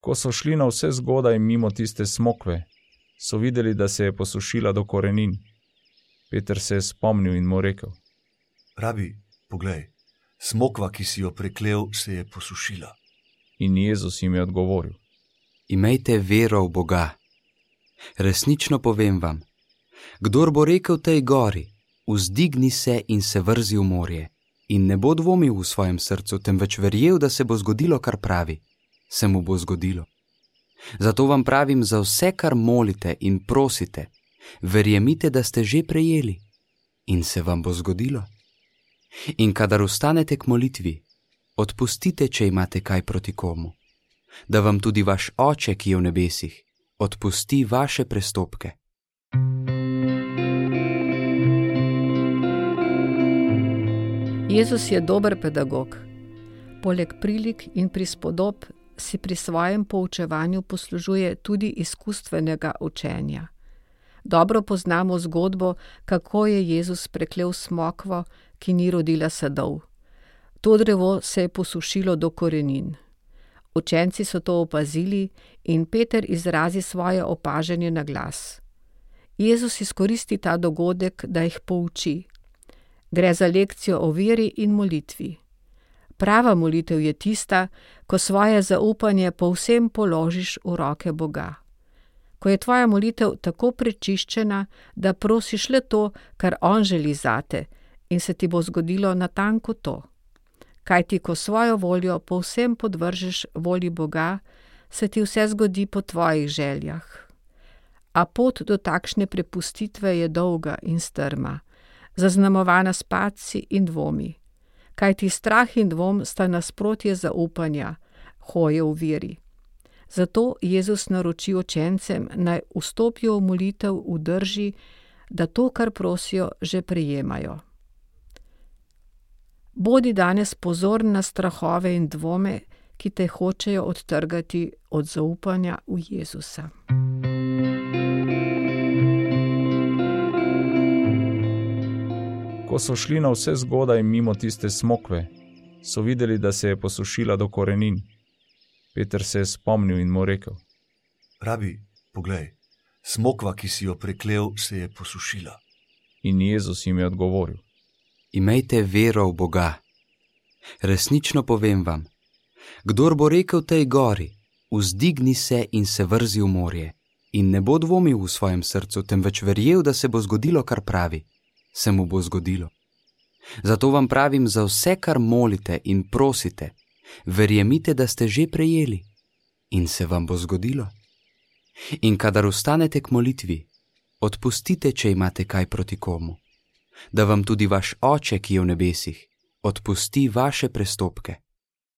Ko so šli na vse zgodaj mimo tiste smokve, so videli, da se je posušila do korenin. Peter se je spomnil in mu rekel: Rabi, poglej, smokva, ki si jo preklel, se je posušila. In Jezus jim je odgovoril: Imejte vero v Boga. Resnično povem vam, kdor bo rekel tej gori, vzdigni se in se vrzi v morje, in ne bo dvomil v svojem srcu, temveč verjel, da se bo zgodilo, kar pravi, se mu bo zgodilo. Zato vam pravim, za vse, kar molite in prosite, verjemite, da ste že prejeli in se vam bo zgodilo. In kadar ustanete k molitvi, odpustite, če imate kaj proti komu, da vam tudi vaš oče, ki je v nebesih, odpusti vaše prestopke. Jezus je dober pedagog. Poleg prilik in prispodob si pri svojem poučevanju poslužuje tudi izkustvenega učenja. Dobro poznamo zgodbo, kako je Jezus preklel smokvo, ki ni rodila sadov. To drevo se je posušilo do korenin. Učenci so to opazili in Peter izrazi svoje opažanje na glas. Jezus izkoristi ta dogodek, da jih pouči. Gre za lekcijo o veri in molitvi. Prava molitev je tista, ko svoje zaupanje povsem položiš v roke Boga. Ko je tvoja molitev tako prečiščena, da prosiš le to, kar On želi zate, in se ti bo zgodilo natanko to. Kaj ti, ko svojo voljo povsem podvržeš volji Boga, se ti vse zgodi po tvojih željah. A pot do takšne prepustitve je dolga in strma, zaznamovana s padci in dvomi. Kaj ti strah in dvom sta nasprotje zaupanja, hoje v veri. Zato Jezus naroči učencem, naj vstopijo v molitev v drži, da to, kar prosijo, že prejemajo. Bodi danes pozoren na strahove in dvome, ki te hočejo odtrgati od zaupanja v Jezusa. So šli na vse zgodaj mimo tiste smokve, so videli, da se je posušila do korenin. Peter se je spomnil in mu rekel: Rabi, poglej, smokva, ki si jo preklel, se je posušila. In Jezus jim je odgovoril: Imejte vero v Boga. Resnično povem vam, kdor bo rekel tej gori, vzdigni se in se vrzi v morje, in ne bo dvomil v svojem srcu, temveč verjel, da se bo zgodilo, kar pravi, se mu bo zgodilo. Zato vam pravim, za vse, kar molite in prosite, verjemite, da ste že prejeli in se vam bo zgodilo. In kadar ustanete k molitvi, odpustite, če imate kaj proti komu, da vam tudi vaš oče, ki je v nebesih, odpusti vaše prestopke.